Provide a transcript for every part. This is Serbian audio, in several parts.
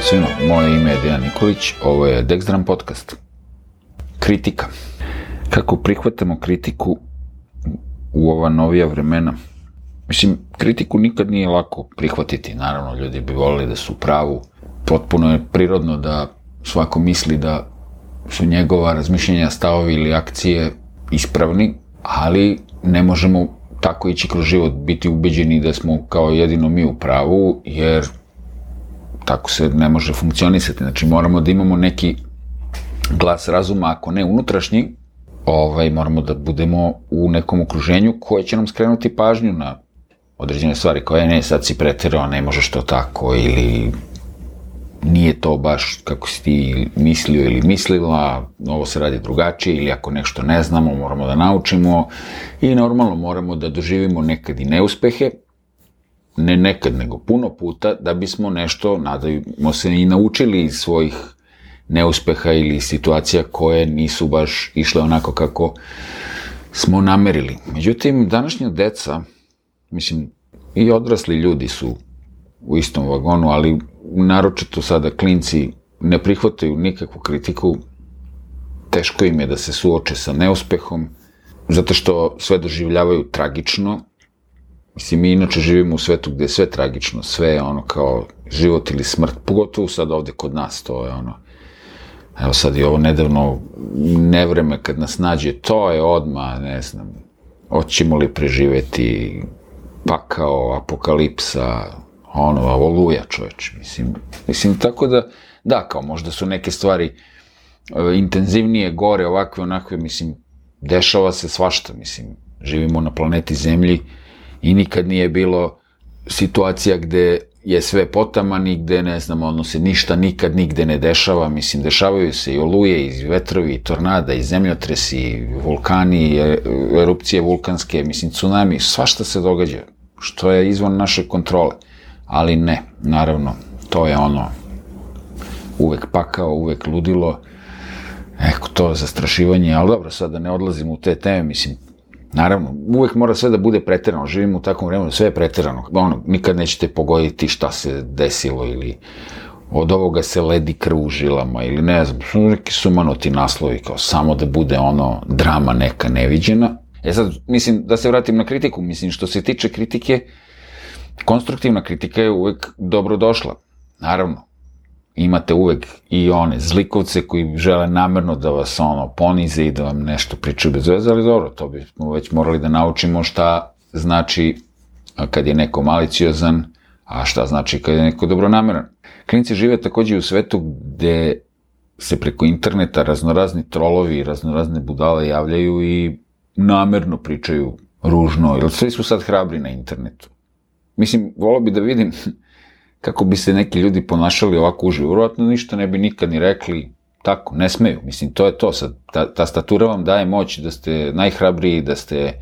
svima, moje ime je Dejan Nikolić, ovo je Dexdram podcast. Kritika. Kako prihvatamo kritiku u ova novija vremena? Mislim, kritiku nikad nije lako prihvatiti, naravno, ljudi bi volili da su pravu. Potpuno je prirodno da svako misli da su njegova razmišljenja, stavovi ili akcije ispravni, ali ne možemo tako ići kroz život, biti ubeđeni da smo kao jedino mi u pravu, jer tako se ne može funkcionisati. Znači moramo da imamo neki glas razuma, ako ne unutrašnji, ovaj, moramo da budemo u nekom okruženju koje će nam skrenuti pažnju na određene stvari koje ne, sad si preterao, ne možeš to tako, ili nije to baš kako si ti mislio ili mislila, ovo se radi drugačije, ili ako nešto ne znamo, moramo da naučimo i normalno moramo da doživimo nekad i neuspehe, ne nekad, nego puno puta, da bismo nešto, nadajmo se, i naučili iz svojih neuspeha ili situacija koje nisu baš išle onako kako smo namerili. Međutim, današnja deca, mislim, i odrasli ljudi su u istom vagonu, ali naročito sada klinci ne prihvataju nikakvu kritiku, teško im je da se suoče sa neuspehom, zato što sve doživljavaju tragično, Mislim, mi inače živimo u svetu gde je sve tragično, sve je ono kao život ili smrt, pogotovo sad ovde kod nas, to je ono, evo sad je ovo nedavno nevreme kad nas nađe, to je odma, ne znam, hoćemo li preživeti pakao, apokalipsa, ono, oluja čoveč, mislim, mislim, tako da, da, kao možda su neke stvari e, intenzivnije, gore, ovakve, onakve, mislim, dešava se svašta, mislim, živimo na planeti Zemlji, i nikad nije bilo situacija gde je sve potaman i gde, ne znam, ono se ništa nikad nigde ne dešava, mislim, dešavaju se i oluje, i vetrovi, i tornada, i zemljotresi, i vulkani, i erupcije vulkanske, mislim, tsunami, svašta se događa, što je izvan naše kontrole, ali ne, naravno, to je ono, uvek pakao, uvek ludilo, Eko, to zastrašivanje, ali dobro, sad da ne odlazim u te teme, mislim, Naravno, uvek mora sve da bude preterano, živimo u takvom vremenu, sve je preterano. Ono, nikad nećete pogoditi šta se desilo ili od ovoga se ledi krv u žilama ili ne znam, su neki sumanuti naslovi kao samo da bude ono drama neka neviđena. E sad, mislim, da se vratim na kritiku, mislim, što se tiče kritike, konstruktivna kritika je uvek dobrodošla. Naravno, imate uvek i one zlikovce koji žele namerno da vas ono ponize i da vam nešto pričaju bez veze, ali dobro, to bismo već morali da naučimo šta znači kad je neko maliciozan, a šta znači kad je neko dobronameran. Klinici žive takođe u svetu gde se preko interneta raznorazni trolovi i raznorazne budale javljaju i namerno pričaju ružno, jer svi su sad hrabri na internetu. Mislim, volao bi da vidim kako bi se neki ljudi ponašali ovako uživo. Vjerojatno ništa ne bi nikad ni rekli, tako, ne smeju. Mislim, to je to sad. Ta, ta statura vam daje moć da ste najhrabriji, da ste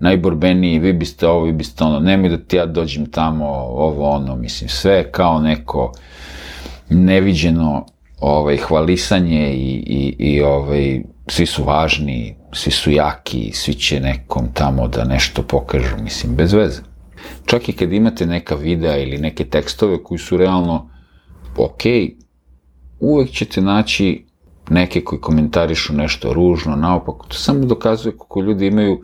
najborbeniji, vi biste ovo, vi biste ono, nemoj da ti ja dođem tamo, ovo, ono, mislim, sve kao neko neviđeno ovaj, hvalisanje i, i, i ovaj, svi su važni, svi su jaki, svi će nekom tamo da nešto pokažu, mislim, bez veze. Čak i kad imate neka videa ili neke tekstove koji su realno ok, uvek ćete naći neke koji komentarišu nešto ružno, naopako. To samo dokazuje kako ljudi imaju,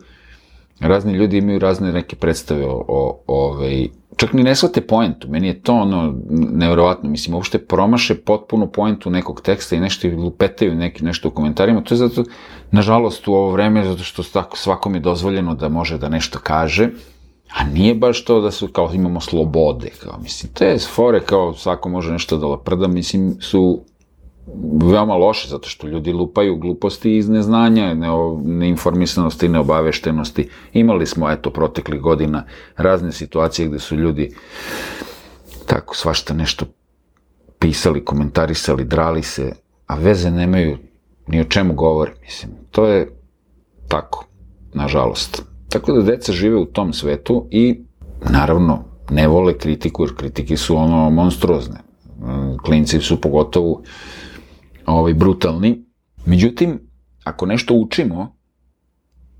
razni ljudi imaju razne neke predstave o, o, ovaj, čak ni ne shvate poentu, meni je to ono nevjerovatno, mislim, uopšte promaše potpuno poentu nekog teksta i nešto lupetaju neki, nešto u komentarima, to je zato, nažalost, u ovo vreme, zato što tako svakom je dozvoljeno da može da nešto kaže, A nije baš to da su, kao, imamo slobode, kao, mislim, te fore, kao, svako može nešto da laprda, mislim, su veoma loše, zato što ljudi lupaju gluposti iz neznanja, ne, neinformisanosti, neobaveštenosti. Imali smo, eto, proteklih godina razne situacije gde su ljudi tako svašta nešto pisali, komentarisali, drali se, a veze nemaju ni o čemu govore, mislim. To je tako, nažalost. Tako da deca žive u tom svetu i naravno ne vole kritiku, jer kritike su ono monstruozne. Klinci su pogotovo ovaj, brutalni. Međutim, ako nešto učimo,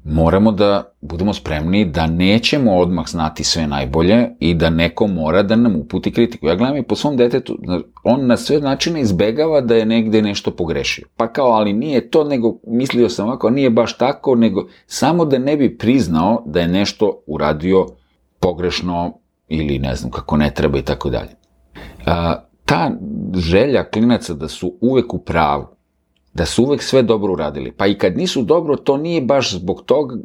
moramo da budemo spremni da nećemo odmah znati sve najbolje i da neko mora da nam uputi kritiku. Ja gledam i po svom detetu, on na sve načine izbegava da je negde nešto pogrešio. Pa kao, ali nije to, nego mislio sam ovako, nije baš tako, nego samo da ne bi priznao da je nešto uradio pogrešno ili ne znam kako ne treba i tako dalje. Ta želja klinaca da su uvek u pravu, da su uvek sve dobro uradili. Pa i kad nisu dobro, to nije baš zbog toga,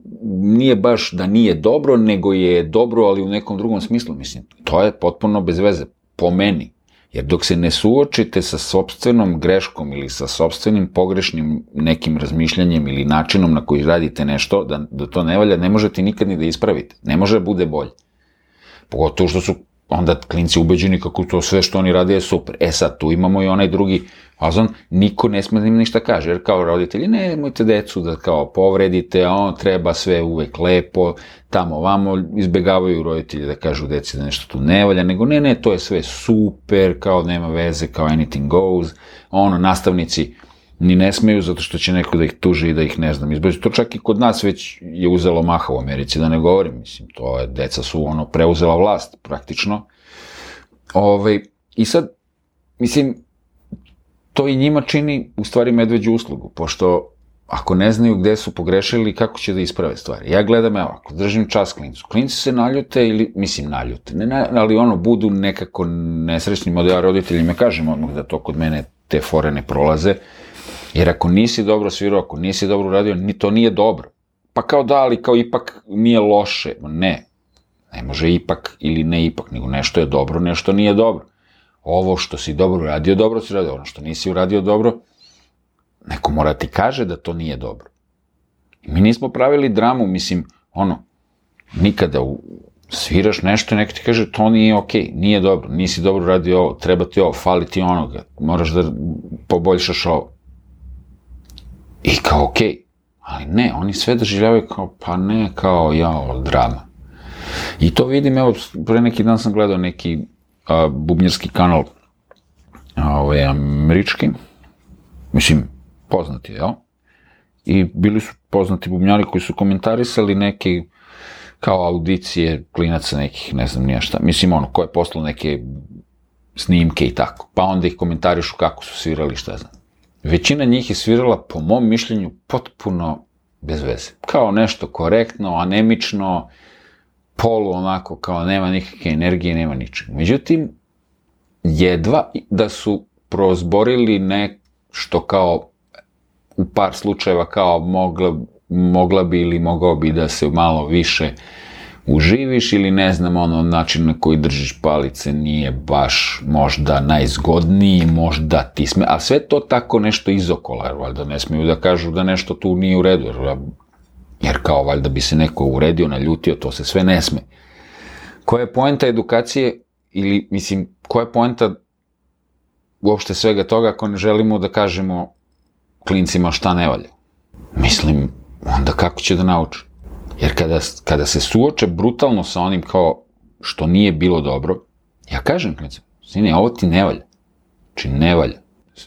nije baš da nije dobro, nego je dobro, ali u nekom drugom smislu. Mislim, to je potpuno bez veze, po meni. Jer dok se ne suočite sa sobstvenom greškom ili sa sobstvenim pogrešnim nekim razmišljanjem ili načinom na koji radite nešto, da, da to ne valja, ne možete nikad ni da ispravite. Ne može da bude bolje. Pogotovo što su onda klinci ubeđeni kako to sve što oni rade je super. E sad, tu imamo i onaj drugi fazon, niko ne sme da im ništa kaže, jer kao roditelji, ne, nemojte decu da kao povredite, a on treba sve uvek lepo, tamo vamo, izbegavaju roditelji da kažu deci da nešto tu ne valja, nego ne, ne, to je sve super, kao nema veze, kao anything goes, ono, nastavnici, ni ne smeju zato što će neko da ih tuži i da ih ne znam izbaci. To čak i kod nas već je uzelo maha u Americi, da ne govorim, mislim, to je, deca su ono preuzela vlast praktično. Ove, ovaj, I sad, mislim, to i njima čini u stvari medveđu uslugu, pošto ako ne znaju gde su pogrešili, kako će da isprave stvari. Ja gledam, evo, ako držim čas klincu, klinci se naljute ili, mislim, naljute, ne, ali ono, budu nekako nesrećni, da ja roditeljima kažem odmah da to kod mene te fore ne prolaze, Jer ako nisi dobro svirao, ako nisi dobro uradio, ni to nije dobro. Pa kao da, ali kao ipak nije loše. Ne. Ne može ipak ili ne ipak, nego nešto je dobro, nešto nije dobro. Ovo što si dobro uradio, dobro si uradio. Ono što nisi uradio dobro, neko mora ti kaže da to nije dobro. I mi nismo pravili dramu, mislim, ono, nikada u, sviraš nešto i neko ti kaže to nije okej, okay, nije dobro, nisi dobro radio ovo, treba ti ovo, fali ti onoga, moraš da poboljšaš ovo. I kao, okej, okay. ali ne, oni sve doživljavaju kao, pa ne, kao, jao, drama. I to vidim, evo, pre neki dan sam gledao neki a, bubnjarski kanal, a, ovaj, američki, mislim, poznati, jel? I bili su poznati bubnjari koji su komentarisali neke kao audicije klinaca nekih, ne znam nija šta, mislim ono, ko je poslao neke snimke i tako, pa onda ih komentarišu kako su svirali, šta znam. Većina njih je svirala, po mom mišljenju, potpuno bez veze. Kao nešto korektno, anemično, polu onako, kao nema nikakve energije, nema ničega. Međutim, jedva da su prozborili nešto kao u par slučajeva kao mogla, mogla bi ili mogao bi da se malo više uživiš ili ne znam, ono, način na koji držiš palice nije baš možda najzgodniji, možda ti sme, a sve to tako nešto izokola, jer valjda ne smiju da kažu da nešto tu nije u redu, jer, jer kao valjda bi se neko uredio, naljutio, to se sve ne sme. Koja je poenta edukacije ili, mislim, koja je poenta uopšte svega toga ako ne želimo da kažemo klincima šta ne valja? Mislim, onda kako će da nauče? Jer kada, kada se suoče brutalno sa onim kao što nije bilo dobro, ja kažem klinicama, sine, ovo ti ne valja. Znači, ne valja.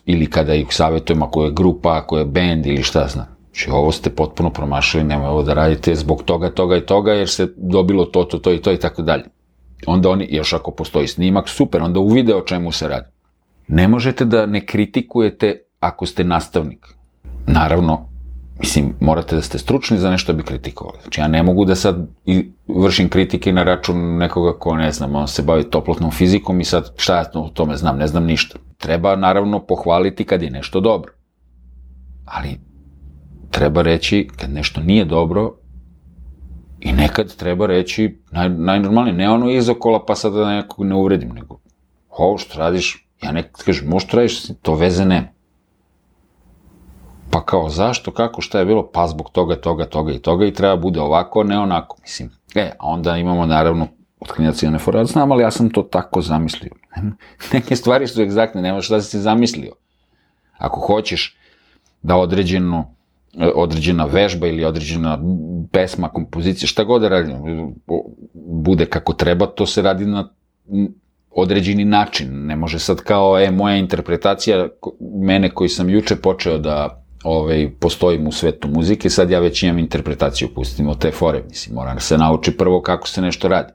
Ili kada ih savjetujem ako je grupa, ako je band ili šta znam. Znači, ovo ste potpuno promašili, nemoj ovo da radite zbog toga, toga i toga, jer se dobilo to, to, to i to i tako dalje. Onda oni, još ako postoji snimak, super, onda uvide o čemu se radi. Ne možete da ne kritikujete ako ste nastavnik. Naravno, mislim, morate da ste stručni za nešto da bi kritikovali. Znači, ja ne mogu da sad vršim kritike na račun nekoga ko, ne znam, on se bavi toplotnom fizikom i sad šta ja o tome znam, ne znam ništa. Treba, naravno, pohvaliti kad je nešto dobro. Ali, treba reći kad nešto nije dobro i nekad treba reći naj, najnormalnije, ne ono izokola pa sad da nekog ne uvredim, nego ovo što radiš, ja nekad kažem, možeš radiš, to veze nema. Pa kao, zašto, kako, šta je bilo? Pa zbog toga, toga, toga i toga i treba bude ovako, ne onako, mislim. E, a onda imamo naravno otklinacija neforad, znam, ali ja sam to tako zamislio. Neke stvari su egzaktne, nema šta si zamislio. Ako hoćeš da određeno, određena vežba ili određena pesma, kompozicija, šta god da radi, bude kako treba, to se radi na određeni način. Ne može sad kao, e, moja interpretacija, mene koji sam juče počeo da ovaj, postojim u svetu muzike, sad ja već imam interpretaciju, pustimo te fore, mislim, mora da se nauči prvo kako se nešto radi.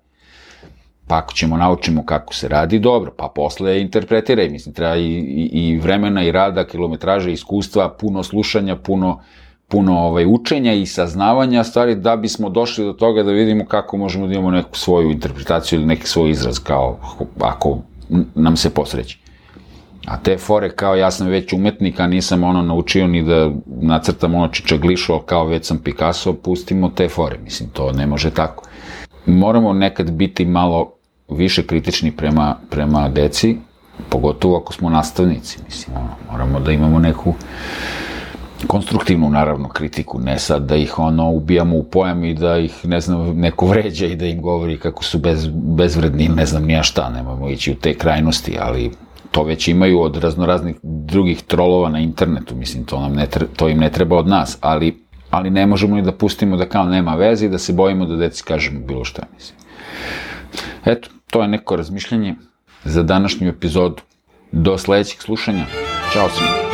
Pa ako ćemo naučimo kako se radi, dobro, pa posle interpretiraj, mislim, treba i, i, i vremena i rada, kilometraže, iskustva, puno slušanja, puno, puno ovaj, učenja i saznavanja stvari da bismo došli do toga da vidimo kako možemo da imamo neku svoju interpretaciju ili neki svoj izraz kao ako nam se posreći. A te fore kao ja sam već umetnik, a nisam ono naučio ni da nacrtam ono čičaglišo, kao već sam Picasso, pustimo te fore. Mislim, to ne može tako. Moramo nekad biti malo više kritični prema, prema deci, pogotovo ako smo nastavnici. Mislim, ono, moramo da imamo neku konstruktivnu, naravno, kritiku, ne sad da ih ono ubijamo u pojam i da ih, ne znam, neko vređa i da im govori kako su bez, bezvredni, ne znam nija šta, nemojmo ići u te krajnosti, ali to već imaju od raznoraznih drugih trolova na internetu, mislim, to, nam ne treba, to im ne treba od nas, ali, ali ne možemo ni da pustimo da kao nema veze i da se bojimo da deci kažemo bilo šta, mislim. Eto, to je neko razmišljanje za današnju epizodu. Do sledećeg slušanja. Ćao svima.